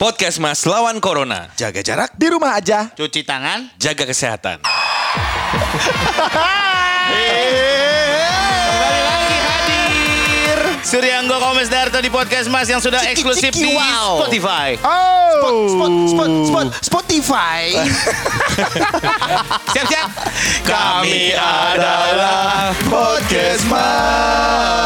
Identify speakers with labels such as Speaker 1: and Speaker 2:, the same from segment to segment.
Speaker 1: Podcast Mas lawan Corona.
Speaker 2: Jaga jarak di rumah aja.
Speaker 3: Cuci tangan.
Speaker 1: Jaga kesehatan.
Speaker 3: Kembali lagi hadir. Suryanggo Komes Darto di podcast Mas yang sudah
Speaker 2: Ciki,
Speaker 3: eksklusif
Speaker 2: ciki,
Speaker 3: di
Speaker 2: wow.
Speaker 3: Spotify.
Speaker 2: Oh. Spot, spot, spot, Spotify.
Speaker 3: Siap-siap.
Speaker 2: Kami adalah podcast Mas.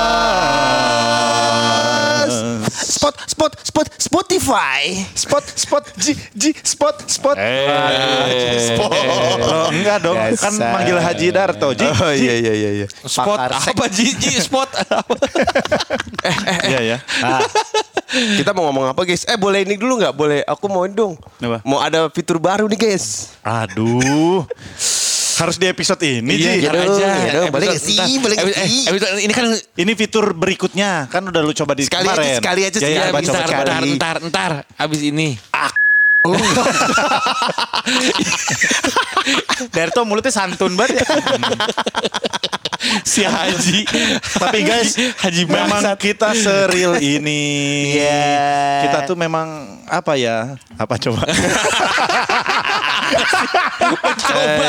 Speaker 2: Spot, spot, spot, Spotify. Spot, spot, G, G, spot, spot. Spot.
Speaker 4: Oh, enggak dong, kan manggil Haji Darto. Ji,
Speaker 2: Oh iya iya iya iya.
Speaker 1: Spot apa Ji? Ji, spot.
Speaker 4: Iya ya.
Speaker 2: Kita mau ngomong apa guys? Eh boleh ini dulu nggak? Boleh? Aku mau dong.
Speaker 3: Apa?
Speaker 2: Mau ada fitur baru nih guys.
Speaker 4: Aduh. Harus di episode ini, Ji.
Speaker 2: iya dong,
Speaker 1: aja.
Speaker 2: iya dong. Boleh nggak sih?
Speaker 1: ntar-
Speaker 2: Boleh nggak
Speaker 1: eh,
Speaker 2: sih?
Speaker 1: episode ini kan
Speaker 4: Ini fitur berikutnya. Kan udah lu coba di
Speaker 2: Sekali aja,
Speaker 4: kemarin.
Speaker 2: sekali aja
Speaker 4: Ya,
Speaker 2: sih.
Speaker 4: ya,
Speaker 1: ya,
Speaker 4: coba,
Speaker 1: bentar,
Speaker 4: coba.
Speaker 1: bentar,
Speaker 2: sekali.
Speaker 1: ntar, ntar, abis ini.
Speaker 3: Darto mulutnya santun banget ya.
Speaker 1: Si Haji.
Speaker 4: Tapi guys,
Speaker 1: Haji
Speaker 4: memang
Speaker 1: bangsat.
Speaker 4: kita seril ini.
Speaker 3: Iya.
Speaker 4: Kita tuh memang apa ya? Apa coba?
Speaker 1: Coba,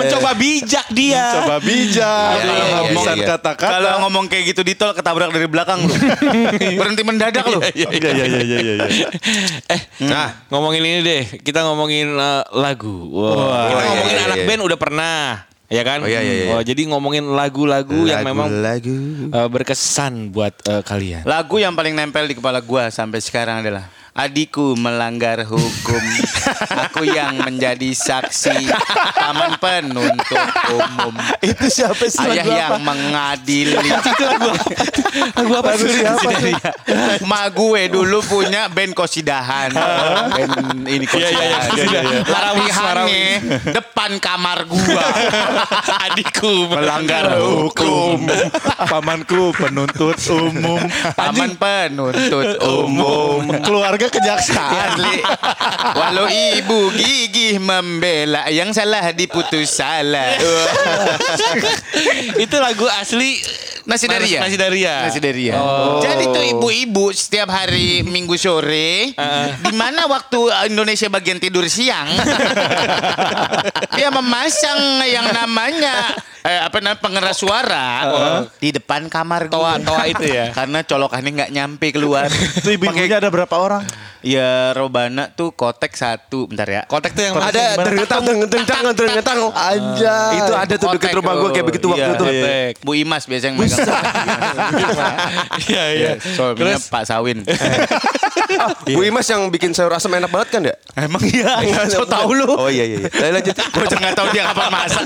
Speaker 1: mencoba bijak dia.
Speaker 4: coba bijak.
Speaker 2: Iya, iya,
Speaker 4: Habisan
Speaker 2: iya.
Speaker 4: kata-kata.
Speaker 3: Kalau ngomong kayak gitu di tol ketabrak dari belakang lu. Berhenti mendadak lu.
Speaker 4: Iya, iya, iya, iya, iya, iya.
Speaker 1: Eh, nah ngomongin ini deh. Kita ngomongin eh, lagu. Wah, kita
Speaker 2: iya,
Speaker 1: ngomongin
Speaker 2: iya,
Speaker 1: anak
Speaker 2: iya.
Speaker 1: band udah pernah, ya kan?
Speaker 2: Oh, iya, iya, iya.
Speaker 1: Oh, jadi ngomongin lagu-lagu yang memang
Speaker 2: lagu.
Speaker 1: eh, berkesan buat eh, kalian.
Speaker 3: Lagu yang paling nempel di kepala gua sampai sekarang adalah Adikku melanggar hukum. Aku yang menjadi saksi Taman penuntut umum.
Speaker 2: Itu siapa sih?
Speaker 3: Ayah
Speaker 2: lagu
Speaker 3: yang
Speaker 2: apa?
Speaker 3: mengadili
Speaker 1: Lagu apa? Sih?
Speaker 3: Mak gue dulu punya band kosidahan. Band ini kosidahan.
Speaker 1: iya, iya, iya.
Speaker 3: Latihannya depan kamar gua.
Speaker 1: Adikku
Speaker 3: Melanggar hukum.
Speaker 4: Pamanku penuntut umum.
Speaker 3: Taman penuntut umum.
Speaker 4: Keluarga kejaksaan.
Speaker 3: Asli. Walau ibu gigih membela yang salah diputus salah.
Speaker 1: Itu lagu asli
Speaker 3: Nasi Daria.
Speaker 1: Nasi Daria.
Speaker 3: Nasi Daria.
Speaker 1: Oh.
Speaker 3: Jadi tuh ibu-ibu setiap hari Minggu sore, di mana waktu Indonesia bagian tidur siang, dia memasang yang namanya eh, apa namanya pengeras suara di depan kamar gua.
Speaker 1: Toa-toa itu ya?
Speaker 3: Karena colokannya nggak nyampe keluar.
Speaker 4: Itu ibu-ibunya ada berapa orang?
Speaker 3: Ya Robana tuh kotek satu, bentar ya.
Speaker 1: Kotek tuh yang
Speaker 2: Ada drengetang drengetang drengetang Anjay. Itu ada tuh dekat
Speaker 3: Kotek,
Speaker 2: rumah gue kayak begitu
Speaker 3: iya,
Speaker 2: waktu itu.
Speaker 1: kotek.
Speaker 3: Bu Imas biasa yang megang.
Speaker 1: Iya iya.
Speaker 3: Suaminya Pak Sawin.
Speaker 2: Bu Imas yang bikin sayur asam enak banget kan ya?
Speaker 3: Emang iya, so tahu lu.
Speaker 2: Oh iya iya. iya. Lalu lanjut.
Speaker 3: Bocah nggak tahu dia kapan masak.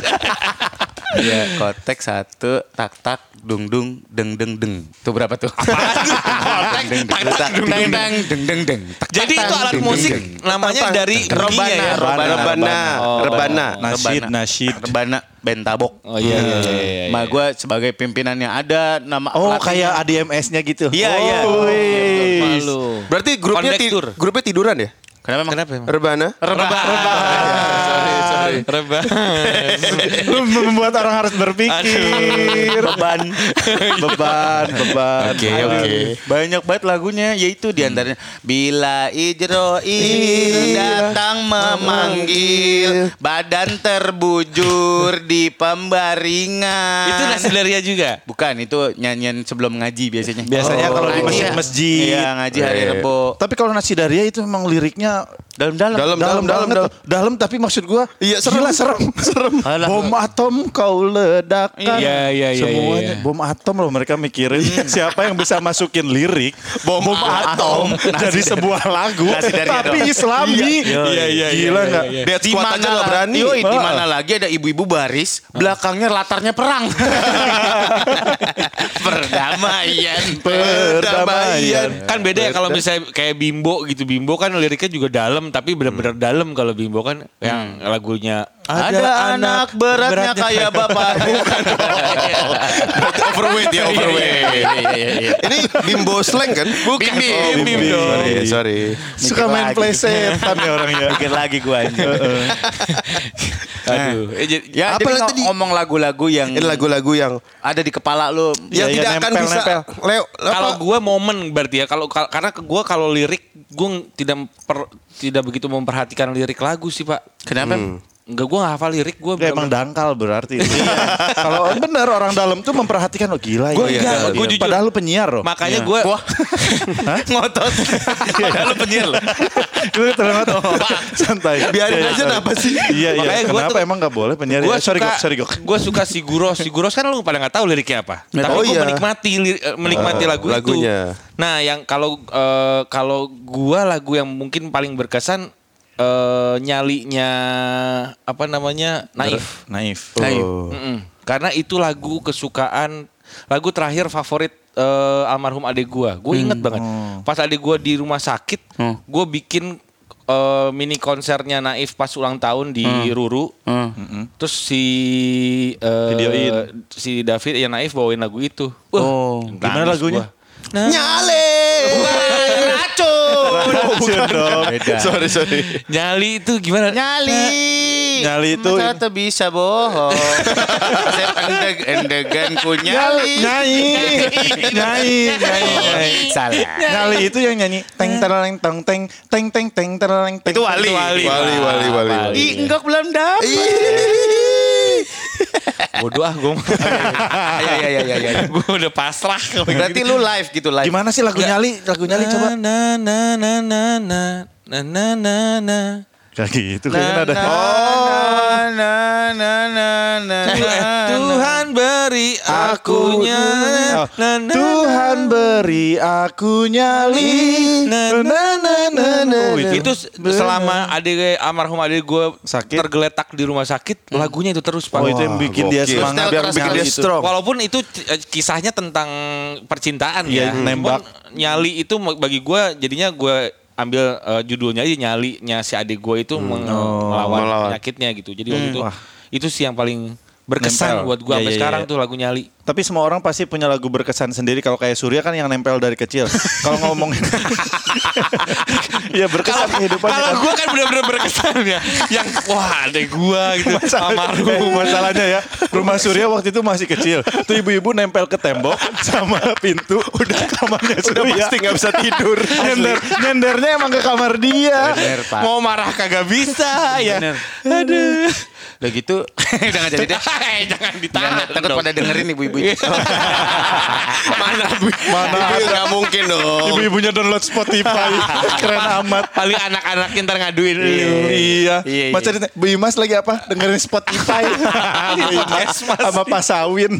Speaker 3: Iya, kotek satu, tak tak, dung dung, deng deng deng. Itu berapa tuh? Kotek, tak tak, deng deng deng, deng deng
Speaker 1: Jadi itu alat musik namanya dari
Speaker 3: Rebana,
Speaker 1: ya.
Speaker 3: rebana,
Speaker 2: Rebana,
Speaker 3: Oh,
Speaker 2: rebana.
Speaker 4: Nasyid,
Speaker 3: Rebana.
Speaker 4: nasyid.
Speaker 3: Rebana bentabok.
Speaker 1: Oh iya iya iya. iya,
Speaker 3: Ma
Speaker 1: iya.
Speaker 3: gue sebagai pimpinannya ada nama
Speaker 4: Oh, kayak ADMS-nya gitu.
Speaker 3: Iya, iya.
Speaker 4: Oh, wih.
Speaker 1: Malu.
Speaker 2: Berarti grupnya grupnya tiduran ya?
Speaker 3: Kenapa emang?
Speaker 1: Kenapa emang?
Speaker 2: Rebana.
Speaker 3: Reba, reba.
Speaker 1: Sorry sorry. Reba.
Speaker 4: Lu membuat orang harus berpikir.
Speaker 3: Beban.
Speaker 4: beban, beban.
Speaker 2: Oke,
Speaker 4: Aduh.
Speaker 2: oke.
Speaker 3: Banyak banget lagunya yaitu di antaranya Bila Ijroil datang memanggil Badan terbujur di pembaringan
Speaker 1: Itu nasi daria juga.
Speaker 3: Bukan itu nyanyian sebelum ngaji biasanya
Speaker 4: Biasanya kalau di masjid-masjid.
Speaker 3: Iya ngaji hari
Speaker 2: Iya.
Speaker 3: Rebo
Speaker 4: Tapi kalau nasi daria itu memang liriknya
Speaker 3: Dalam-dalam
Speaker 2: Dalam, dalam, dalam,
Speaker 4: banget.
Speaker 2: dalam.
Speaker 4: dalam tapi maksud gua
Speaker 2: Iya, serem.
Speaker 4: gila, serem serem
Speaker 3: Alah.
Speaker 4: bom atom kau ledakan
Speaker 1: Iya, iya, iya,
Speaker 4: semuanya
Speaker 1: iya, iya.
Speaker 4: bom atom loh mereka mikirin siapa yang bisa masukin lirik bom, atom, jadi sebuah lagu tapi islami
Speaker 1: Iya, iya, iya,
Speaker 4: gila
Speaker 1: iya,
Speaker 4: nggak
Speaker 1: iya.
Speaker 2: Dead
Speaker 3: di
Speaker 2: squad aja nggak
Speaker 3: la-
Speaker 2: berani.
Speaker 3: Yoi, di mana lagi ada ibu-ibu baris, belakangnya latarnya perang. Perdamaian,
Speaker 4: Perdamaian.
Speaker 1: Kan beda ya kalau misalnya kayak Bimbo gitu. Bimbo kan liriknya juga dalam tapi benar-benar dalam kalau Bimbo kan yang lagunya
Speaker 3: Ada, anak beratnya, kayak bapak. Bukan.
Speaker 2: overweight ya, overweight. Ini bimbo slang kan?
Speaker 3: Bukan.
Speaker 1: Bim,
Speaker 2: Oh,
Speaker 1: bim, bim
Speaker 2: bim.
Speaker 1: dong.
Speaker 2: Sorry, sorry.
Speaker 4: suka main play setan ya orangnya
Speaker 3: Mikir lagi gue anjing.
Speaker 1: Aduh. Eh,
Speaker 3: Ya,
Speaker 2: Apa
Speaker 3: jadi
Speaker 2: tadi?
Speaker 3: ng- ngomong lagu-lagu yang
Speaker 2: Ini lagu-lagu yang
Speaker 3: ada di kepala lu.
Speaker 2: yang
Speaker 4: Iya, iya,
Speaker 2: tidak akan
Speaker 4: nempel,
Speaker 2: bisa
Speaker 4: nempel.
Speaker 2: Leo,
Speaker 1: kalau gue momen berarti ya kalau kal- karena gue kalau lirik gue tidak per- tidak begitu memperhatikan lirik lagu sih pak.
Speaker 3: Kenapa?
Speaker 1: Enggak gue nggak hafal lirik gue.
Speaker 4: Dia emang dangkal berarti. Kalau bener orang dalam tuh memperhatikan lo gila
Speaker 1: Gua
Speaker 4: ya.
Speaker 1: enggak,
Speaker 4: Iya.
Speaker 1: gua jujur.
Speaker 4: Padahal lu penyiar loh.
Speaker 1: Makanya gue
Speaker 3: Wah, ngotot. Padahal lu penyiar loh.
Speaker 4: Lu terlalu santai.
Speaker 2: Biarin
Speaker 4: Iya,
Speaker 2: aja
Speaker 4: iya.
Speaker 2: kenapa sih?
Speaker 4: Iya iya.
Speaker 1: Makanya gua
Speaker 4: Kenapa
Speaker 1: tuh-
Speaker 4: emang gak boleh penyiar?
Speaker 1: gue
Speaker 4: ya? Sorry
Speaker 1: suka,
Speaker 4: gok, sorry gok.
Speaker 1: gue suka si Guros. Si Guros kan lu pada nggak tahu liriknya apa. Tapi
Speaker 2: Oh
Speaker 1: gue
Speaker 2: iya.
Speaker 1: menikmati eh, menikmati
Speaker 2: Oh,
Speaker 1: lagu
Speaker 2: lagunya.
Speaker 1: itu. Nah, yang kalau eh, kalau gua lagu yang mungkin paling berkesan eh, nyalinya apa namanya naif.
Speaker 4: Naif.
Speaker 3: Naif.
Speaker 2: Oh.
Speaker 1: Mm-mm. Karena itu lagu kesukaan, lagu terakhir favorit eh, almarhum adek gua. Gue inget banget. Pas adek gua di rumah sakit,
Speaker 3: Hmm.
Speaker 1: gue bikin eh, mini konsernya Naif pas ulang tahun di Ruru.
Speaker 3: Hmm.
Speaker 1: Terus si eh,
Speaker 4: Videoin.
Speaker 1: si David ya Naif bawain lagu itu. Wah,
Speaker 3: Oh.
Speaker 4: Gimana lagunya?
Speaker 1: gua. Nah,
Speaker 2: Nyale.
Speaker 3: Racun.
Speaker 4: Bukan dong.
Speaker 2: sorry sorry.
Speaker 1: nyali itu gimana?
Speaker 3: Nyali.
Speaker 4: Nyali itu-
Speaker 3: Masa tuh bisa bohong. Saya endeg endegan ku nyali.
Speaker 4: Nyai. Nyai. Nyai. Nyai.
Speaker 3: Salah.
Speaker 4: Nyali itu yang nyanyi teng tereng teng teng teng teng teng tereng teng.
Speaker 3: Itu wali.
Speaker 1: Wali.
Speaker 2: Wali wali wali. wali.
Speaker 3: Ih, enggak belum dapet.
Speaker 1: Bodoh ah gue.
Speaker 3: Iya iya iya iya.
Speaker 1: gue udah pasrah.
Speaker 3: Berarti lu live gitu live.
Speaker 4: Gimana sih lagu nyali? Lagu nyali coba.
Speaker 1: Na na na na na na na na na.
Speaker 4: Kayak gitu kayaknya ada.
Speaker 3: Oh, na na na na.
Speaker 1: Tuhan beri aku na na
Speaker 4: Tuhan beri aku nyali.
Speaker 1: na na na na na.
Speaker 4: Itu.
Speaker 1: Itu selama adik almarhum adik gue
Speaker 4: Sakit.
Speaker 1: tergeletak di rumah sakit, lagunya itu terus pak.
Speaker 4: Oh itu yang bikin dia semangat
Speaker 3: Biar
Speaker 2: bikin dia strong.
Speaker 1: Walaupun itu eh, kisahnya tentang percintaan
Speaker 4: Iya,
Speaker 1: ya.
Speaker 4: nembak.
Speaker 1: Nyali itu bagi gue jadinya gue ambil eh, judulnya aja nyalinya si adik gue itu meng- melawan
Speaker 2: melawan.
Speaker 1: penyakitnya gitu. Jadi waktu itu
Speaker 4: Wah.
Speaker 1: itu sih yang paling berkesan
Speaker 4: Nempel.
Speaker 1: buat gue
Speaker 4: Iya,
Speaker 1: sampai
Speaker 4: iya,
Speaker 1: sekarang
Speaker 4: iya.
Speaker 1: tuh lagu nyali.
Speaker 4: Tapi semua orang pasti punya lagu berkesan sendiri. Kalau kayak Surya kan yang nempel dari kecil. Kalau ngomongin, ya berkesan kehidupannya.
Speaker 1: Kalau
Speaker 4: kan.
Speaker 1: gue kan bener-bener berkesan ya. Yang wah adek gue gitu almarhum.
Speaker 4: Masalahnya ya, rumah Surya waktu itu masih kecil. Tuh ibu-ibu nempel ke tembok sama pintu. Udah kamarnya Surya.
Speaker 2: pasti nggak bisa tidur.
Speaker 4: Nyender, nyendernya emang ke kamar dia.
Speaker 3: Bener, Pak.
Speaker 1: Mau marah kagak bisa ya.
Speaker 3: Bener.
Speaker 1: Aduh.
Speaker 3: Udah gitu, udah gak jadi deh.
Speaker 1: Jangan
Speaker 3: Jangan
Speaker 1: ditahan.
Speaker 3: takut pada dengerin ibu-ibu.
Speaker 1: Mana Bu?
Speaker 4: Mana
Speaker 2: Ibu nggak mungkin dong.
Speaker 4: Ibu-ibunya download Spotify. Keren amat.
Speaker 1: Paling anak-anaknya ntar ngaduin lu.
Speaker 4: Iya,
Speaker 3: Iya,
Speaker 4: Mas
Speaker 3: iya.
Speaker 4: cerita, Bu Imas lagi apa? Dengerin Spotify. Bu Imas sama Pak Sawin.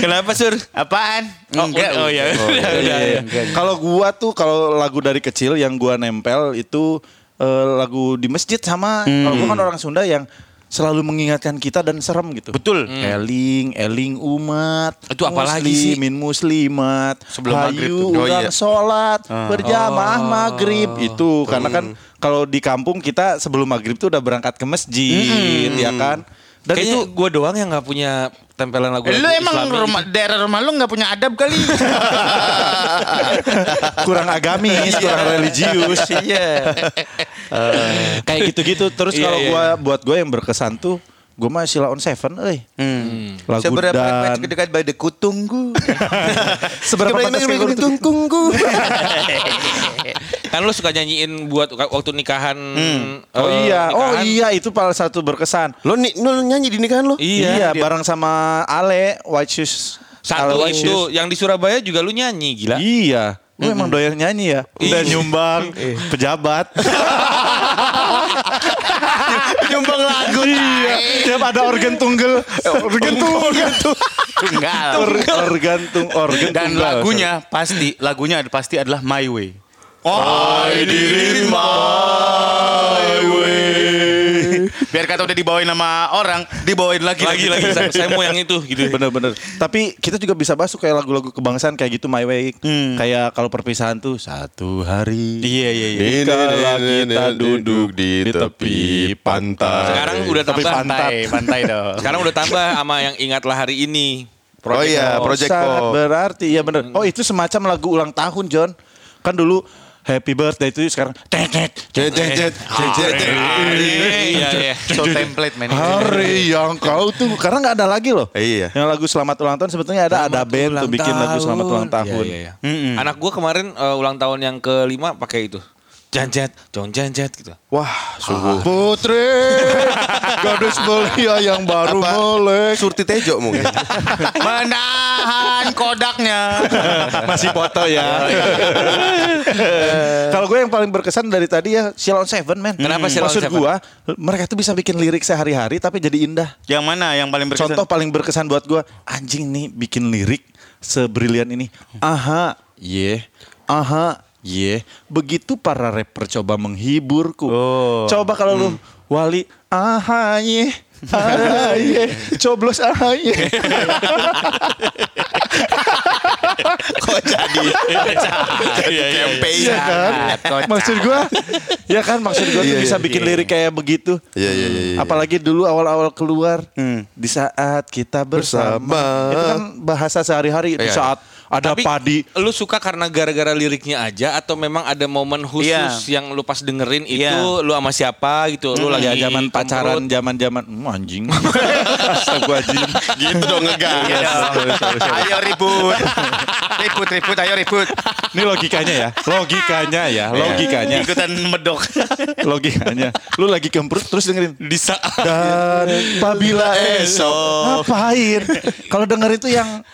Speaker 1: Kenapa sur?
Speaker 3: Apaan?
Speaker 1: Oh, oh, iya.
Speaker 4: Iya,
Speaker 1: udah.
Speaker 4: Kalau gua tuh kalau lagu dari kecil yang gua nempel itu eh, lagu di masjid sama kalau gua kan orang Sunda yang selalu mengingatkan kita dan serem gitu.
Speaker 3: Betul.
Speaker 4: Eling, eling umat.
Speaker 1: Itu apa lagi sih?
Speaker 4: Muslimin muslimat.
Speaker 3: Sebelum maghrib
Speaker 4: Hayu
Speaker 3: tuh.
Speaker 2: Oh,
Speaker 4: urang
Speaker 2: iya.
Speaker 4: sholat berjamaah maghrib itu karena kan kalau di kampung kita sebelum maghrib tuh udah berangkat ke masjid ya kan. Dan
Speaker 1: Kayaknya
Speaker 4: itu
Speaker 1: gue doang yang nggak punya tempelan lagu-lagu
Speaker 3: Lu emang
Speaker 1: Islami
Speaker 3: rumah, daerah rumah lu gak punya adab kali?
Speaker 4: kurang agamis, kurang religius.
Speaker 3: Iya.
Speaker 4: Kayak gitu-gitu terus
Speaker 1: Iya,
Speaker 4: kalau
Speaker 1: iya,
Speaker 4: gua buat gue yang berkesan tuh gue mah Sila on Seven euy.
Speaker 3: Hmm.
Speaker 4: Lagu
Speaker 3: Seberapa
Speaker 4: dan
Speaker 3: dekat pada kutunggu.
Speaker 4: seberapa pantas kayak gua tuh-
Speaker 2: tungkungku.
Speaker 1: Kan lu suka nyanyiin buat waktu nikahan.
Speaker 4: Oh
Speaker 1: eh,
Speaker 4: iya, oh
Speaker 1: nikahan.
Speaker 4: iya itu salah satu berkesan.
Speaker 2: Lo nih, lo nyanyi di nikahan lo?
Speaker 1: Iya, dia-
Speaker 4: bareng sama Ale White Shoes. Ale
Speaker 1: Satu
Speaker 4: White
Speaker 1: itu
Speaker 4: Shoes.
Speaker 1: yang di Surabaya juga lu nyanyi gila.
Speaker 4: Iya. Lu emang doyan nyanyi ya? Udah
Speaker 1: Iya.
Speaker 4: nyumbang pejabat.
Speaker 3: Nyumbang lagu.
Speaker 4: iya. Tiap ada organ tunggal. Eh, Organ tunggal.
Speaker 3: Tunggal.
Speaker 4: Or- Organ tung organ
Speaker 3: Dan
Speaker 4: tunggal.
Speaker 3: lagunya pasti, lagunya pasti adalah My Way.
Speaker 4: I did it my way.
Speaker 3: Biar kata udah dibawain sama orang, dibawain lagi
Speaker 1: Lagi lagi saya, saya mau yang itu gitu.
Speaker 4: Bener-bener. Tapi kita juga bisa masuk kayak lagu-lagu kebangsaan kayak gitu My Way. Kayak kalau perpisahan tuh satu hari.
Speaker 3: Iya iya iya.
Speaker 4: Dikala kita duduk
Speaker 2: di tepi pantai.
Speaker 1: Sekarang udah
Speaker 4: Tapi
Speaker 1: tambah
Speaker 4: pantat.
Speaker 3: Pantai, pantai dong.
Speaker 1: Sekarang udah tambah sama yang ingatlah hari ini.
Speaker 2: Oh iya, Project
Speaker 4: sangat
Speaker 2: Pop.
Speaker 4: berarti ya bener. Oh itu semacam lagu ulang tahun John. Kan dulu happy birthday itu sekarang tet tet
Speaker 2: Jet, jet, jet, jet, jet, jet.
Speaker 1: Iya, iya.
Speaker 3: So template man.
Speaker 4: Hari yang kau tuh karena nggak ada lagi loh.
Speaker 2: Iya.
Speaker 4: Yang lagu selamat ulang tahun sebetulnya ada ada band tuh bikin lagu selamat ulang tahun.
Speaker 1: Iya, iya, iya. Anak gua kemarin eh, ulang tahun yang kelima pakai itu. Janjet, John Janjet gitu.
Speaker 2: Wah, sungguh.
Speaker 4: Putri gadis belia yang baru
Speaker 2: Apa?
Speaker 4: melek.
Speaker 2: Surti Tejo mungkin.
Speaker 3: Menahan kodaknya.
Speaker 4: Masih foto ya. Kalau gue yang paling berkesan dari tadi ya Sheila on Seven man.
Speaker 1: Kenapa Sheila on
Speaker 4: Maksud
Speaker 1: Seven?
Speaker 4: gue mereka tuh bisa bikin lirik sehari-hari tapi jadi indah.
Speaker 3: Yang mana yang paling berkesan?
Speaker 4: Contoh paling berkesan buat gue anjing nih bikin lirik sebrilian ini. Aha, ye, aha, ye. Begitu para rapper coba menghiburku.
Speaker 3: Oh.
Speaker 4: Coba kalau lu Wali, aha, ye. aha, ye. Coblos aha, ye.
Speaker 2: Kok jadi
Speaker 1: Iya, iya,
Speaker 2: campaign?
Speaker 4: Iya kan? Maksud gua, ya kan maksud gua tuh
Speaker 2: Iya,
Speaker 4: bisa
Speaker 2: iya.
Speaker 4: bikin lirik kayak begitu.
Speaker 2: Iya, iya, iya, iya.
Speaker 4: Apalagi dulu awal-awal keluar di saat kita bersama.
Speaker 2: Bersama.
Speaker 4: Itu kan bahasa sehari-hari di
Speaker 2: Iya.
Speaker 4: saat ada
Speaker 1: Tapi
Speaker 4: padi.
Speaker 1: lu suka karena gara-gara liriknya aja atau memang ada momen khusus
Speaker 3: Iya.
Speaker 1: yang lu pas dengerin itu
Speaker 3: Iya.
Speaker 1: lu sama siapa gitu lu lagi
Speaker 4: Ya zaman pacaran, zaman-zaman hmm, anjing. Astagfirullahaladzim.
Speaker 2: Gitu dong ngegas.
Speaker 3: Iya. Ayo ribut. ribut, ribut, ayo ribut.
Speaker 4: Ini logikanya ya, logikanya ya, logikanya,
Speaker 3: Ikutan medok.
Speaker 4: logikanya. Lu lagi kemprut terus dengerin
Speaker 1: di saat
Speaker 4: dan apabila esok ngapain? Kalau denger itu yang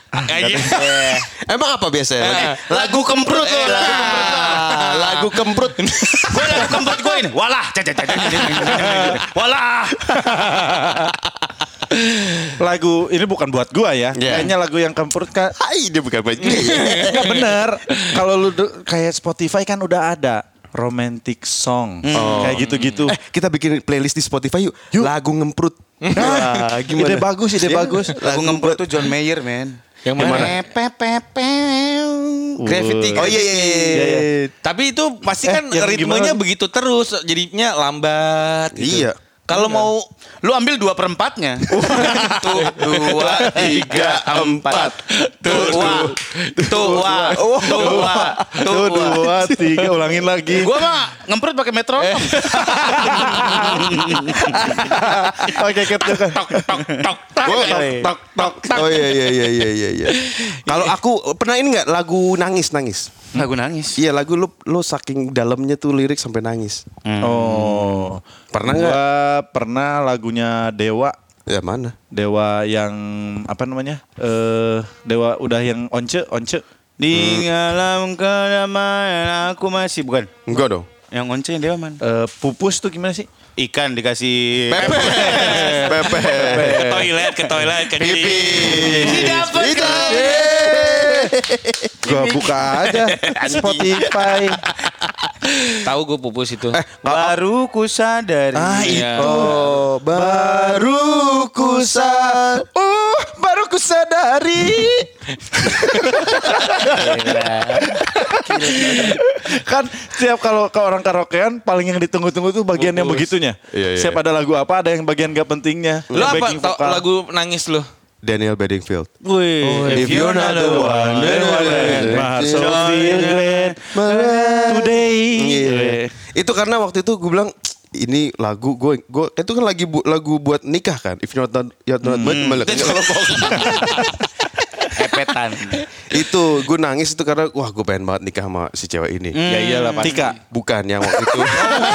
Speaker 2: Emang apa biasanya? Lagi,
Speaker 3: Lagu kemprut. Lagu kemprut lo.
Speaker 2: Ah, lagu kemprut.
Speaker 3: Gue lagu kemprut gue ini. Walah. Cet, cet. Walah.
Speaker 4: lagu ini bukan buat gua ya.
Speaker 2: Iya.
Speaker 4: Kayaknya lagu yang kemprut kan
Speaker 2: Hai, dia bukan baju.
Speaker 4: Enggak bener. Kalau lu kayak Spotify kan udah ada romantic song. Kayak gitu-gitu.
Speaker 2: Eh, kita bikin playlist di Spotify yuk. Lagu ngemprut. Wah,
Speaker 4: Ide bagus, ide bagus.
Speaker 3: Lagu ngemprut tuh John Mayer, men.
Speaker 1: Yang mana?
Speaker 3: Gravity.
Speaker 2: Oh iya iya iya.
Speaker 1: tapi itu pasti
Speaker 4: Eh,
Speaker 1: kan ritmenya
Speaker 4: gimana?
Speaker 1: begitu terus jadinya lambat gitu.
Speaker 2: Iya.
Speaker 1: Kalau mau
Speaker 3: Lu ambil dua perempatnya. Tuh, dua, tiga, empat. Tua, tua, tua,
Speaker 4: Tuh,
Speaker 3: tua.
Speaker 4: dua, tiga, ulangin lagi.
Speaker 3: Gua mah ngemprut pakai metronom.
Speaker 4: Oke, ket ket.
Speaker 3: Tok, tok, tok, tok.
Speaker 2: Tok tok tok. Oh iya iya iya iya iya iya. Kalau aku pernah ini nggak lagu nangis nangis.
Speaker 3: Lagu nangis.
Speaker 2: Iya lagu lu lu saking dalamnya tuh lirik sampai nangis.
Speaker 4: Oh.
Speaker 2: Pernah
Speaker 4: Gua pernah lagunya Dewa.
Speaker 2: Ya mana?
Speaker 4: Dewa yang apa namanya? Eh, Dewa udah yang once, once.
Speaker 3: Di dalam kedamaian aku masih bukan.
Speaker 2: Enggak dong.
Speaker 3: Yang once yang dewa man.
Speaker 4: Eh, pupus tuh gimana sih?
Speaker 3: Ikan dikasih
Speaker 2: Pepe. Pepe.
Speaker 1: ke toilet ke toilet ke
Speaker 2: Pipi.
Speaker 3: Tidak
Speaker 2: Tidak.
Speaker 4: Gua buka aja Spotify.
Speaker 1: Tahu gue pupus itu
Speaker 3: Baru ku sadari.
Speaker 4: Ah,
Speaker 1: Iya.
Speaker 2: Oh, baru ku sa-
Speaker 4: Oh, baru ku sadari. kan setiap kalau ke orang karaokean paling yang ditunggu-tunggu tuh bagian yang
Speaker 2: Pupus.
Speaker 4: begitunya.
Speaker 2: Iya, iya.
Speaker 4: Setiap ada lagu apa ada yang bagian gak pentingnya.
Speaker 1: lu
Speaker 4: Yang
Speaker 1: apa lagu nangis lu
Speaker 2: Daniel Bedingfield.
Speaker 4: Wih,
Speaker 2: if you're not the one, then what is it?
Speaker 4: Today.
Speaker 2: Iya. Itu karena waktu itu gue bilang ini lagu gue gue itu kan lagi bu- lagu buat nikah kan. If you're not you're not
Speaker 4: Hmm.
Speaker 3: Epetan.
Speaker 2: Itu gue nangis itu karena wah gue pengen banget nikah sama si cewek ini.
Speaker 1: ya iyalah pasti
Speaker 4: Tika.
Speaker 2: Bukan yang waktu itu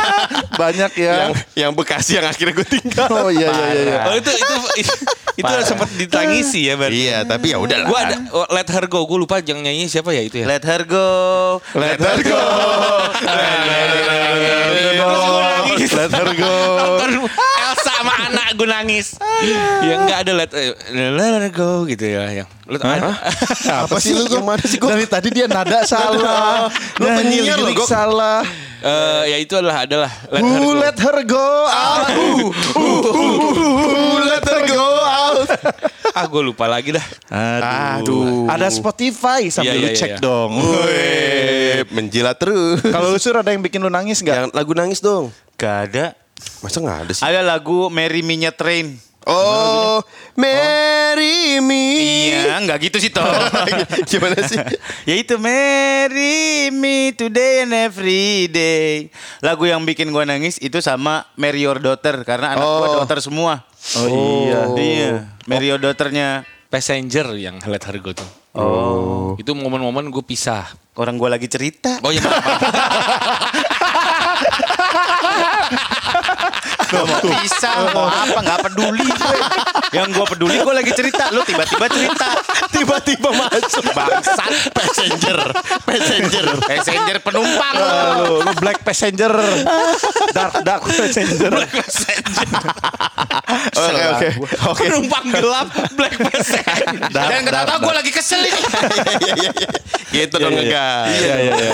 Speaker 4: Banyak ya.
Speaker 2: yang yang Bekasi yang akhirnya gue tinggal.
Speaker 4: Oh iya iya iya. iya.
Speaker 1: oh itu itu itu, itu sempat ditangisi ya berarti
Speaker 2: Iya, tapi ya udah lah.
Speaker 1: Gue ada oh, Let Her Go, gue lupa yang nyanyi siapa ya itu ya.
Speaker 3: Let her go.
Speaker 4: Let her go. Let her go.
Speaker 1: Elsa sama anak gue nangis. ya enggak ada let, eh, let her go gitu ya yang. Let,
Speaker 2: Apa sih lu? Yang mana sih gue?
Speaker 4: Dari tadi dia nada salah.
Speaker 2: Lu penyiar Gok.
Speaker 4: salah.
Speaker 1: Eh, ya itu adalah adalah let her go.
Speaker 4: let her go out?
Speaker 2: Who let her go out?
Speaker 1: Ah gue lupa lagi dah.
Speaker 2: Aduh.
Speaker 4: Ada Spotify sambil
Speaker 1: Iya,
Speaker 4: lu
Speaker 1: iya,
Speaker 4: cek
Speaker 1: iya.
Speaker 4: dong.
Speaker 2: Wih, menjilat terus.
Speaker 4: Kalau lu sur ada yang bikin lu nangis nggak?
Speaker 2: yang lagu nangis dong.
Speaker 3: Gak ada.
Speaker 2: Masa nggak ada sih?
Speaker 3: Ada lagu Mary Me Nya Train.
Speaker 2: Oh, Marry me.
Speaker 3: Iya, nggak gitu sih toh.
Speaker 2: Gimana sih?
Speaker 3: ya itu Marry Me Today and Every Day. Lagu yang bikin gua nangis itu sama Marry Your Daughter karena anak gua
Speaker 2: Oh.
Speaker 3: daughter semua.
Speaker 4: Oh, iya.
Speaker 3: Iya, Marry Your Daughternya
Speaker 1: Passenger yang highlight harga tuh.
Speaker 3: Oh.
Speaker 1: Itu momen-momen gue pisah.
Speaker 3: orang gua lagi cerita.
Speaker 1: Oh iya maaf, maaf.
Speaker 3: Gak mau pisah, mau apa, nggak peduli gue. Yang gue peduli gue lagi cerita, lu tiba-tiba cerita.
Speaker 2: Tiba-tiba masuk.
Speaker 3: Bangsat.
Speaker 2: Passenger. Passenger.
Speaker 3: Passenger penumpang.
Speaker 4: Lu, lu black passenger. dark dark passenger.
Speaker 2: Oke oke. Oke.
Speaker 1: Penumpang gelap Black Passenger.
Speaker 3: Dan kata gue lagi kesel ini.
Speaker 2: Gitu dong enggak.
Speaker 4: Iya iya iya.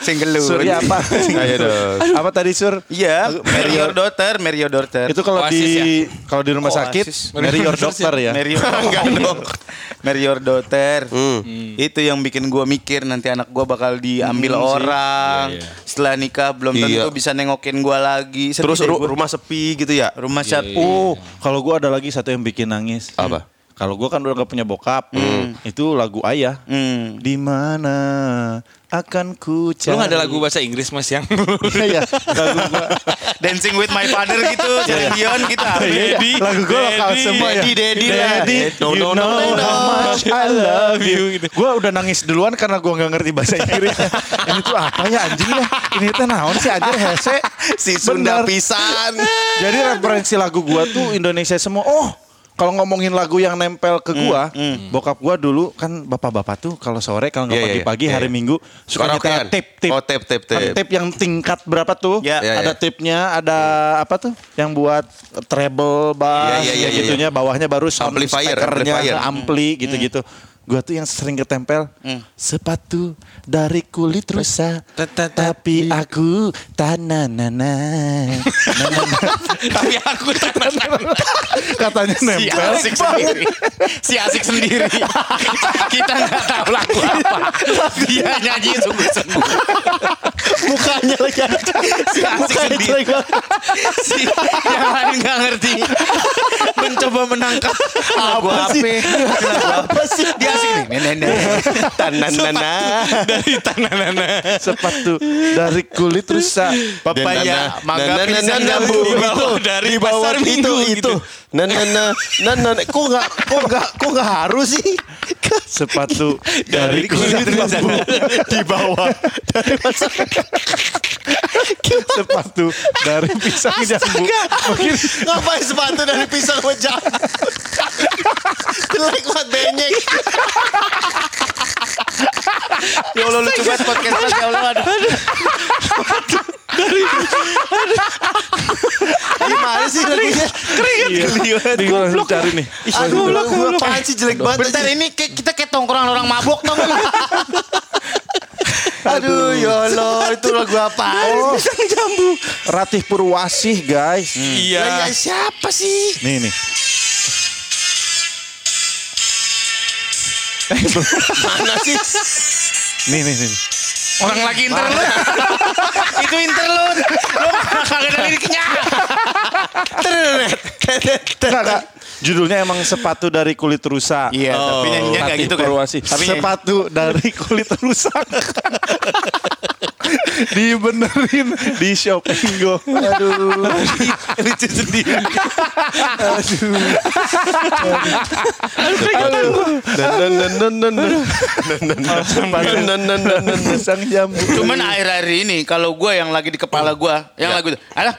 Speaker 3: Single lu.
Speaker 4: Surya apa?
Speaker 2: Ayo dong.
Speaker 4: apa tadi Sur?
Speaker 3: Iya, your daughter, your daughter.
Speaker 4: Itu kalau di kalau di rumah
Speaker 3: Oh,
Speaker 4: sakit. Marry your doctor ya.
Speaker 3: Marry your
Speaker 2: Enggak dong.
Speaker 3: Marry your daughter.
Speaker 2: Hmm.
Speaker 3: Itu yang bikin gua mikir nanti anak gua bakal diambil orang. Setelah nikah belum tentu
Speaker 2: Iya.
Speaker 3: bisa nengokin gua lagi. Sedih
Speaker 2: Terus ru-
Speaker 3: gua.
Speaker 2: rumah sepi gitu ya?
Speaker 3: rumah siap.
Speaker 4: Oh, kalau gua ada lagi satu yang bikin nangis.
Speaker 2: Apa?
Speaker 4: Kalau gua kan udah gak punya bokap, itu lagu ayah.
Speaker 3: Hmm.
Speaker 4: Di mana akan ku cari?
Speaker 1: Lu gak ada lagu bahasa Inggris mas yang
Speaker 4: Iya, lagu gua.
Speaker 3: Dancing with my father gitu, Celine Dion gitu.
Speaker 4: Iya, lagu gua lokal semua ya.
Speaker 3: Daddy, Daddy.
Speaker 4: Daddy,
Speaker 2: No,
Speaker 4: you
Speaker 2: no, no,
Speaker 4: know
Speaker 2: no, no.
Speaker 4: how much I love you. Gua udah nangis duluan karena gua nggak ngerti bahasa Inggris. Ini tuh apa ya anjing ya? Ini teh naon sih anjir hese?
Speaker 2: Si Sunda pisan.
Speaker 4: Jadi referensi lagu gua tuh Indonesia semua. Oh, kalau ngomongin lagu yang nempel ke gua, bokap gua dulu kan bapak-bapak tuh kalau sore kalau nggak
Speaker 2: Iya, iya,
Speaker 4: pagi-pagi
Speaker 2: iya.
Speaker 4: hari Minggu suka
Speaker 2: Karaokean.
Speaker 4: nyetel tip tip.
Speaker 2: Oh, tape,
Speaker 4: Kan
Speaker 2: tape.
Speaker 4: tape yang tingkat berapa tuh?
Speaker 3: Ya.
Speaker 2: Ya,
Speaker 4: ada
Speaker 2: ya.
Speaker 4: tipnya, ada apa tuh? Yang buat treble bass,
Speaker 2: ya, ya, ya,
Speaker 4: gitunya. Bawahnya baru sound
Speaker 2: Amplifier,
Speaker 4: speakernya,
Speaker 2: amplifier.
Speaker 4: ampli gitu-gitu. Gua tuh yang sering ketempel sepatu dari kulit rusa, tapi aku tananana.
Speaker 1: Tapi aku
Speaker 4: Katanya
Speaker 3: Si
Speaker 4: nempel.
Speaker 3: asik sendiri. Si asik sendiri. Kita nggak tahu lagu apa. Dia nyanyi sungguh-sungguh.
Speaker 4: Mukanya lagi
Speaker 3: Si asik sendiri. Si yang lain nggak ngerti. Mencoba menangkap lagu apa. Apa sih? Dia asik nih. Nenek, nenek.
Speaker 2: Tananana.
Speaker 1: dari tanganana.
Speaker 4: sepatu dari kulit rusa.
Speaker 3: Papaya, mangga, pisang, jambu.
Speaker 1: Di bawah dari pasar
Speaker 2: itu
Speaker 1: minggu
Speaker 2: itu.
Speaker 1: gitu.
Speaker 2: Nah, nah. kok nggak kok nggak kok nggak harus sih?
Speaker 4: Sepatu
Speaker 1: Dari kulit
Speaker 4: bambu di bawah dari masa sepatu dari pisang jambu.
Speaker 2: Ngapain sepatu dari pisang jambu? Jelek banget benyek.
Speaker 3: Ya Allah lucu banget podcast mas, ya Allah. Aduh.
Speaker 2: Gimana sih lagunya?
Speaker 4: iya. Bingung cari nih.
Speaker 2: Aduh, lagu apaan sih jelek banget.
Speaker 3: Bentar ini kita kayak tongkrongan orang mabok dong.
Speaker 2: Aduh, ya Allah, itu lagu apaan?
Speaker 4: Oh, jambu. Ratih Purwasih guys.
Speaker 1: Iya.
Speaker 2: Lah, ya siapa sih?
Speaker 4: Nih nih.
Speaker 2: Mana sih?
Speaker 4: Nih nih nih.
Speaker 3: Orang lagi interlude. Itu interlude. Lu kagak ada liriknya.
Speaker 4: Enggak. Judulnya emang sepatu dari kulit rusa.
Speaker 3: Iya, tapi nyanyinya nggak
Speaker 4: Ratih
Speaker 3: gitu kan. Tapi
Speaker 4: sepatu dari kulit rusak. Dibenerin di shopping go. Aduh.
Speaker 3: lucu sendiri.
Speaker 2: Dan dan dan dan dan dan dan dan dan dan
Speaker 4: Pisang jambu.
Speaker 3: Cuman akhir-akhir ini kalau gue yang lagi di kepala gue, yang lagu itu, alah,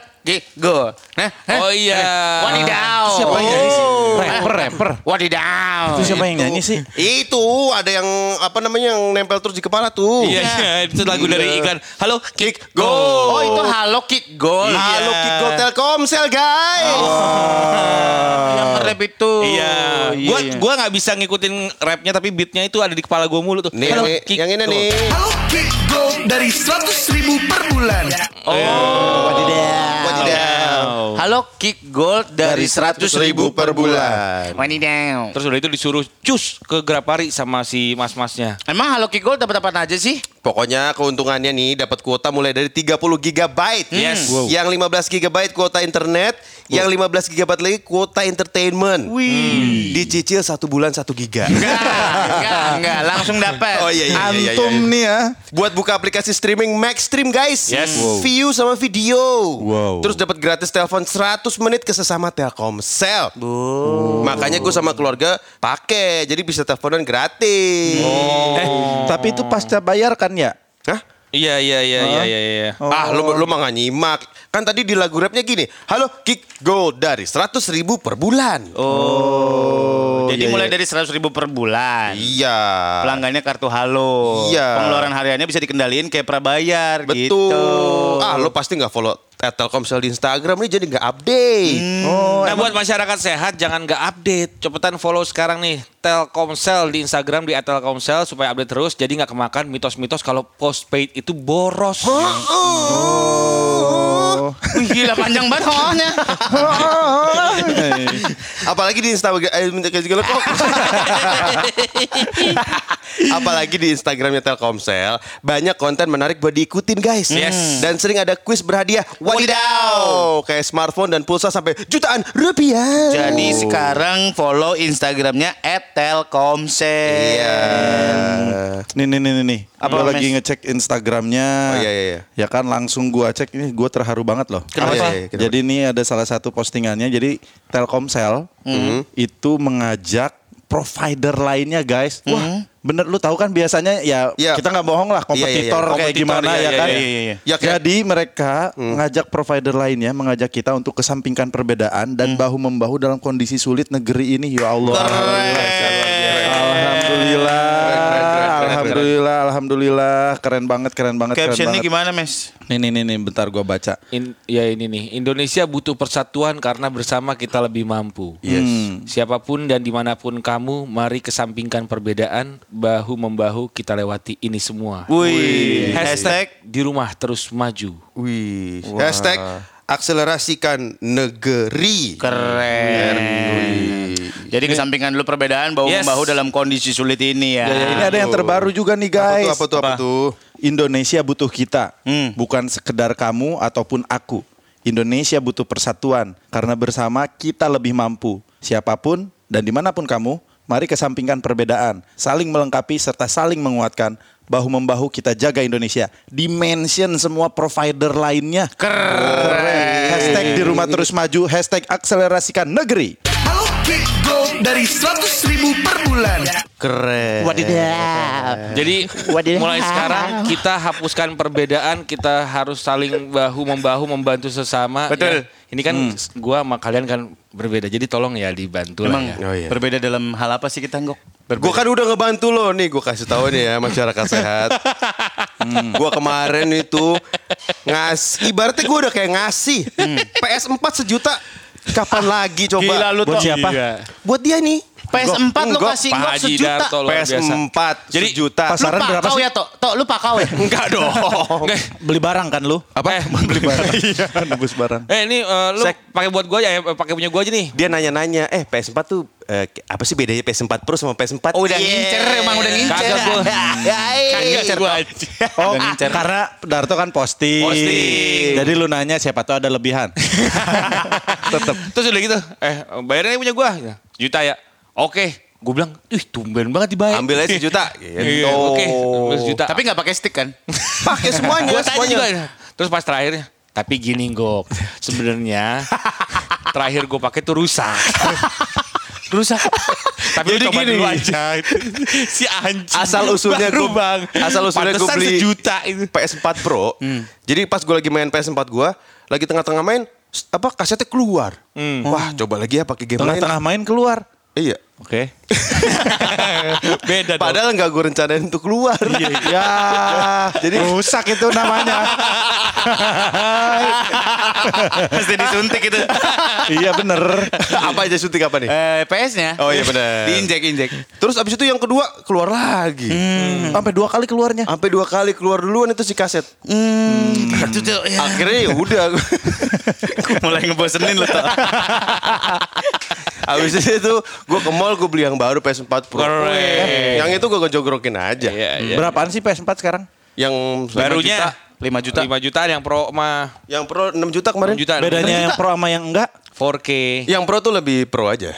Speaker 3: go. Nah, eh,
Speaker 1: Oh iya.
Speaker 3: Wadidaw.
Speaker 4: Siapa yang nyanyi sih?
Speaker 3: Oh.
Speaker 4: Rapper, rapper.
Speaker 3: Wadidaw.
Speaker 4: Itu siapa yang nyanyi sih?
Speaker 2: Itu ada yang apa namanya yang nempel terus di kepala tuh.
Speaker 1: Iya, iya, itu lagu dari iklan. Halo, kick go.
Speaker 3: Oh itu Halo Kick Goal.
Speaker 2: Halo Kiko Telkomsel guys.
Speaker 3: Yang rap itu.
Speaker 1: Iya, gua gua nggak bisa ngikutin rapnya tapi beatnya itu ada di kepala gua mulu tuh.
Speaker 2: Nih,
Speaker 1: Halo, kick
Speaker 2: yang ini
Speaker 1: go.
Speaker 2: nih.
Speaker 5: Halo Kick Gold dari 100 ribu per bulan.
Speaker 2: Wadidaw.
Speaker 3: Halo Kick Gold dari 100 ribu
Speaker 2: per bulan.
Speaker 3: Wadidaw.
Speaker 1: Terus udah itu disuruh cus ke Grapari sama si mas-masnya.
Speaker 3: Emang Halo Kick Gold dapat apa aja sih?
Speaker 2: Pokoknya keuntungannya nih dapat kuota mulai dari 30 GB.
Speaker 1: Yes.
Speaker 2: Yang 15 GB kuota internet, Yang 15 GB lagi kuota entertainment. Wih. Dicicil satu bulan satu giga.
Speaker 3: Enggak, enggak, enggak, langsung dapat.
Speaker 2: Oh iya iya iya. iya,
Speaker 4: Antum
Speaker 2: iya.
Speaker 4: nih ya.
Speaker 2: Buat buka aplikasi streaming Max Stream guys.
Speaker 1: Yes.
Speaker 2: Wow. View sama video.
Speaker 4: Wow.
Speaker 2: Terus dapat gratis telepon 100 menit ke sesama Telkomsel. Makanya gue sama keluarga pakai. Jadi bisa teleponan gratis.
Speaker 4: Eh, tapi itu pasca bayar kan ya?
Speaker 2: Hah?
Speaker 1: Iya iya iya iya iya. iya.
Speaker 2: Ah, lu, lu mah gak nyimak. Kan tadi di lagu rapnya gini. Halo, kick gold dari 100 ribu per bulan.
Speaker 3: Oh, jadi
Speaker 2: iya,
Speaker 3: mulai
Speaker 2: iya.
Speaker 3: dari 100 ribu per bulan.
Speaker 2: Iya.
Speaker 3: Pelanggannya kartu halo.
Speaker 2: Iya.
Speaker 3: Pengeluaran hariannya bisa dikendaliin kayak prabayar
Speaker 2: Betul.
Speaker 3: gitu.
Speaker 2: Ah, lu pasti nggak follow Telkomsel di Instagram nih jadi nggak update.
Speaker 1: nah buat masyarakat sehat jangan nggak update. Cepetan follow sekarang nih Telkomsel di Instagram di @telkomsel supaya update terus. Jadi nggak kemakan mitos-mitos kalau postpaid itu boros.
Speaker 3: Wih, gila panjang banget hohnya.
Speaker 2: Apalagi di Instagram eh, minta kasih gila kok. Apalagi di Instagramnya Telkomsel banyak konten menarik buat diikutin guys.
Speaker 1: Yes.
Speaker 2: Dan sering ada kuis berhadiah. Wadidaw. Kayak smartphone dan pulsa sampai jutaan rupiah.
Speaker 3: Jadi sekarang follow Instagramnya @telkomsel.
Speaker 2: Iya.
Speaker 4: Nih nih nih nih. nih.
Speaker 3: Apa,
Speaker 4: lagi ngecek Instagramnya.
Speaker 2: Oh, iya, iya, iya.
Speaker 4: Ya kan langsung gua cek ini gua terharu banget loh.
Speaker 2: Kenapa? Iya, iya, iya, kenapa?
Speaker 4: Jadi ini ada salah satu postingannya. Jadi Telkomsel itu mengajak provider lainnya guys. Wah, bener lu tahu kan biasanya ya
Speaker 2: Iya.
Speaker 4: kita nggak bohong lah
Speaker 2: Iya, iya, iya.
Speaker 4: kompetitor kayak
Speaker 2: Kompetitor,
Speaker 4: gimana ya
Speaker 2: iya,
Speaker 4: kan.
Speaker 2: iya, iya, iya. Ya, kayak-
Speaker 4: Jadi mereka mengajak provider lainnya mengajak kita untuk kesampingkan perbedaan dan bahu membahu dalam kondisi sulit negeri ini ya Allah. Alhamdulillah.
Speaker 2: Keren, keren,
Speaker 4: Alhamdulillah, alhamdulillah. Keren banget, keren banget, keren
Speaker 3: Captionnya
Speaker 4: banget.
Speaker 3: gimana, Mes?
Speaker 4: Nih, nih, nih, nih, bentar gua baca.
Speaker 1: In- ya ini nih, Indonesia butuh persatuan karena bersama kita lebih mampu.
Speaker 4: Yes.
Speaker 1: Siapa pun dan di mana pun kamu, mari kesampingkan perbedaan, bahu membahu kita lewati ini semua.
Speaker 3: Wih,
Speaker 1: Hashtag di rumah terus maju.
Speaker 2: Wih. Hashtag akselerasikan negeri.
Speaker 3: Keren. Jadi kesampingkan dulu perbedaan bahu
Speaker 1: Yes.
Speaker 3: membahu dalam kondisi sulit ini ya.
Speaker 4: Ya, ya, ini ada yang terbaru juga nih
Speaker 2: Apa
Speaker 4: guys.
Speaker 2: tuh, apa tuh, apa tuh?
Speaker 4: Indonesia butuh kita,
Speaker 3: Hmm.
Speaker 4: bukan sekedar kamu ataupun aku. Indonesia butuh persatuan karena bersama kita lebih mampu. Siapa pun dan di mana pun kamu, mari kesampingkan perbedaan, saling melengkapi serta saling menguatkan. Bahu membahu kita jaga Indonesia. Dimension semua provider lainnya. Keren. Hashtag di rumah terus maju. Hashtag akselerasikan negeri.
Speaker 5: Halo dari 100 ribu per bulan.
Speaker 2: Keren.
Speaker 1: Jadi mulai sekarang kita hapuskan perbedaan, kita harus saling bahu membahu membantu sesama.
Speaker 3: Betul.
Speaker 1: Ya. Ini kan gua sama kalian kan berbeda. Jadi tolong ya dibantu
Speaker 3: Emang
Speaker 1: lah ya.
Speaker 2: Oh, iya.
Speaker 3: berbeda dalam hal apa sih kita, Ngok?
Speaker 2: Gue kan udah ngebantu lo nih, gue kasih tahu nih ya masyarakat sehat. Hmm, gue kemarin itu ngas, ibaratnya gue udah kayak ngasih PS4 sejuta. Kapan lagi coba?
Speaker 3: Gila lu
Speaker 4: Buat siapa?
Speaker 1: Iya.
Speaker 2: Buat dia nih.
Speaker 3: PS4 lu
Speaker 2: Enggak,
Speaker 3: kasih
Speaker 1: Haji
Speaker 3: sejuta.
Speaker 1: Darto luar biasa.
Speaker 2: PS4
Speaker 1: Jadi,
Speaker 2: sejuta.
Speaker 4: pasaran
Speaker 3: lu
Speaker 4: berapa sih?
Speaker 3: ya, Tok? Tok, lu pakau ya?
Speaker 2: Enggak dong.
Speaker 1: Nggak,
Speaker 4: Beli barang kan lu?
Speaker 1: Apa?
Speaker 4: Beli barang. Iya, nebus barang.
Speaker 1: Eh ini eh, lu pakai buat gua aja ya, pakai punya gua aja nih.
Speaker 2: Dia nanya-nanya, eh PS4 tuh eh, apa sih bedanya PS4 Pro sama PS4?
Speaker 3: Oh, udah
Speaker 2: Iya.
Speaker 3: ngincer, emang udah ngincer.
Speaker 1: Kagak gua.
Speaker 3: Kagak gua.
Speaker 4: Oh,
Speaker 3: ngincer.
Speaker 4: karena Darto kan posting.
Speaker 1: Posting.
Speaker 4: Jadi lu nanya siapa tahu ada lebihan.
Speaker 1: Tetep. Terus udah gitu, eh bayarnya punya gua. Juta ya. Oke. Gue bilang, ih tumben banget dibayar.
Speaker 2: Ambil aja sejuta. Gitu.
Speaker 1: Iya, Oke, ambil sejuta.
Speaker 3: Tapi nggak pakai stick kan?
Speaker 2: Pakai semuanya,
Speaker 1: Gua tanya
Speaker 2: semuanya.
Speaker 1: juga. Terus pas terakhirnya, tapi gini Gok, sebenarnya terakhir gue pakai tuh rusak. rusak. Tapi
Speaker 2: Jadi
Speaker 1: coba
Speaker 2: gini.
Speaker 1: dulu aja. si anjing.
Speaker 2: Asal usulnya gue
Speaker 1: bang.
Speaker 2: Asal usulnya gue beli
Speaker 1: sejuta itu.
Speaker 2: PS4 Pro. Jadi pas gue lagi main PS4 gue, lagi tengah-tengah main, apa kasetnya keluar. Wah, coba lagi ya pakai game lain.
Speaker 4: Tengah-tengah main keluar.
Speaker 2: Iya.
Speaker 4: Oke.
Speaker 1: Beda dong.
Speaker 2: Padahal nggak gue rencanain untuk keluar.
Speaker 4: Ya, jadi rusak itu namanya.
Speaker 3: Pasti disuntik itu.
Speaker 4: iya bener.
Speaker 2: apa aja suntik apa nih?
Speaker 3: Eh, PS-nya.
Speaker 2: Oh iya benar.
Speaker 3: Diinjek-injek.
Speaker 2: Terus abis itu yang kedua keluar lagi.
Speaker 4: Sampai dua kali keluarnya.
Speaker 2: Sampai dua kali keluar duluan itu si kaset.
Speaker 3: Itu tuh ya.
Speaker 2: Akhirnya ya udah.
Speaker 3: mulai ngebosenin lu
Speaker 2: Abis itu gue ke mall gue beli yang baru PS4 Pro.
Speaker 1: Keren.
Speaker 2: Yang itu gue ngejogrokin aja.
Speaker 1: Iya, iya.
Speaker 4: Berapaan sih PS4 sekarang?
Speaker 2: Yang
Speaker 1: Barunya
Speaker 3: 5 juta.
Speaker 1: 5 juta yang pro mah
Speaker 2: Yang Pro 6 juta kemarin.
Speaker 1: 6 juta.
Speaker 4: Bedanya yang pro sama yang enggak?
Speaker 1: 4K.
Speaker 2: Yang pro tuh lebih pro aja.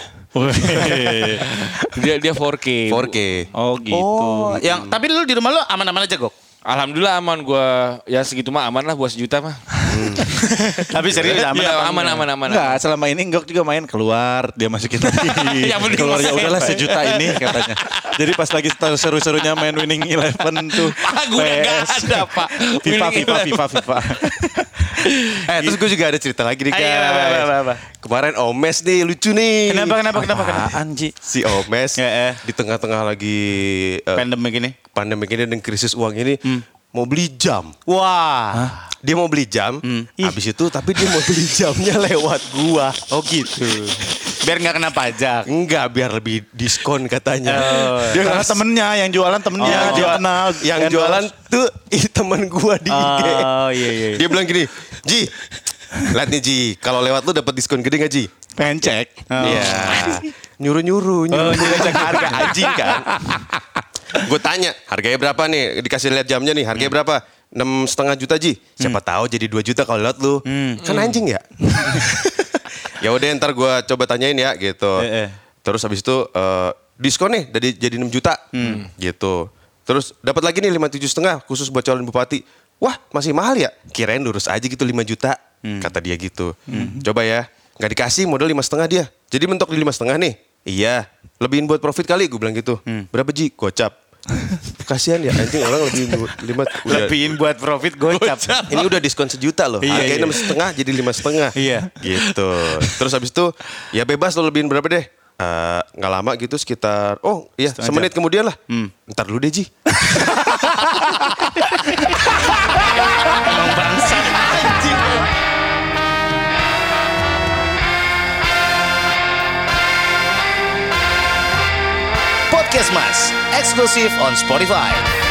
Speaker 1: Dia dia 4K.
Speaker 2: 4K.
Speaker 4: Oh gitu.
Speaker 3: Oh, yang tapi lu di rumah lu aman-aman aja, Gok.
Speaker 1: Alhamdulillah aman gua. Ya segitu mah aman lah buat sejuta mah.
Speaker 3: Tapi serius aman
Speaker 1: Iya, aman,
Speaker 3: enggak?
Speaker 1: aman, aman,
Speaker 4: Enggak, selama ini Enggak juga main keluar, dia masukin lagi.
Speaker 1: Penting
Speaker 4: keluar ya udahlah sejuta ini katanya. Jadi pas lagi seru-serunya main Winning Eleven tuh.
Speaker 1: Ah, gua udah nggak
Speaker 4: PS.
Speaker 1: ada, Pak.
Speaker 4: FIFA, FIFA. FIFA, FIFA.
Speaker 2: Eh terus gue juga ada cerita lagi nih
Speaker 3: Ayo,
Speaker 2: guys.
Speaker 3: apa, apa, apa, apa.
Speaker 2: Kemarin Omes nih lucu nih.
Speaker 3: Kenapa kenapa kenapa kenapa?
Speaker 4: Apaan, Ji?
Speaker 2: Si Omes
Speaker 3: Ya, eh.
Speaker 2: di tengah-tengah lagi eh,
Speaker 3: Pandemi gini.
Speaker 2: pandemi ini dan krisis uang ini mau beli jam.
Speaker 3: Wah.
Speaker 2: Dia mau beli jam, habis itu tapi dia mau beli jamnya lewat gua.
Speaker 3: Oh gitu. Biar nggak kena pajak.
Speaker 2: Enggak, biar lebih diskon katanya.
Speaker 4: Dia karena temennya yang jualan temennya
Speaker 2: yang
Speaker 4: dia
Speaker 2: jual-
Speaker 4: kenal
Speaker 2: yang
Speaker 4: endorse.
Speaker 2: jualan tuh ih, temen gua di IG.
Speaker 3: Oh iya iya.
Speaker 2: Dia bilang gini, Ji, lihat nih Ji, kalau lewat lu dapat diskon gede gak Ji?
Speaker 4: pengen cek.
Speaker 2: Iya. Nyuruh-nyuruh, nyuruh.
Speaker 3: Oh, jadi cek harga
Speaker 2: anjing kan. Gue tanya, harganya berapa nih? Dikasih lihat jamnya nih, harganya berapa? Enam setengah juta Ji. Siapa tahu jadi 2 juta kalau lewat lu. Kan anjing ya? ya udah ntar gue coba tanyain ya gitu.
Speaker 3: Eh, eh.
Speaker 2: Terus habis itu eh, diskon nih jadi jadi 6 juta gitu. Terus dapat lagi nih lima tujuh setengah khusus buat calon bupati. Wah masih mahal ya? Kirain lurus aja gitu 5 juta. Kata dia gitu. Coba ya. Nggak dikasih modal lima setengah dia. Jadi mentok di lima setengah nih. Iya. Lebihin buat profit kali gue bilang gitu. Berapa Ji? Gocap. Kasihan ya anjing orang lebih lima.
Speaker 3: Lebihin buat profit gocap.
Speaker 2: ini udah diskon sejuta loh.
Speaker 3: Iya,
Speaker 2: Harganya
Speaker 3: iya.
Speaker 2: enam setengah jadi lima setengah.
Speaker 3: Iya.
Speaker 2: Gitu. Terus habis itu ya bebas lo lebihin berapa deh? Eh, nggak lama gitu sekitar oh iya semenit kemudian lah. Ntar dulu deh Ji.
Speaker 3: Podcast Mas, eksklusif on Spotify.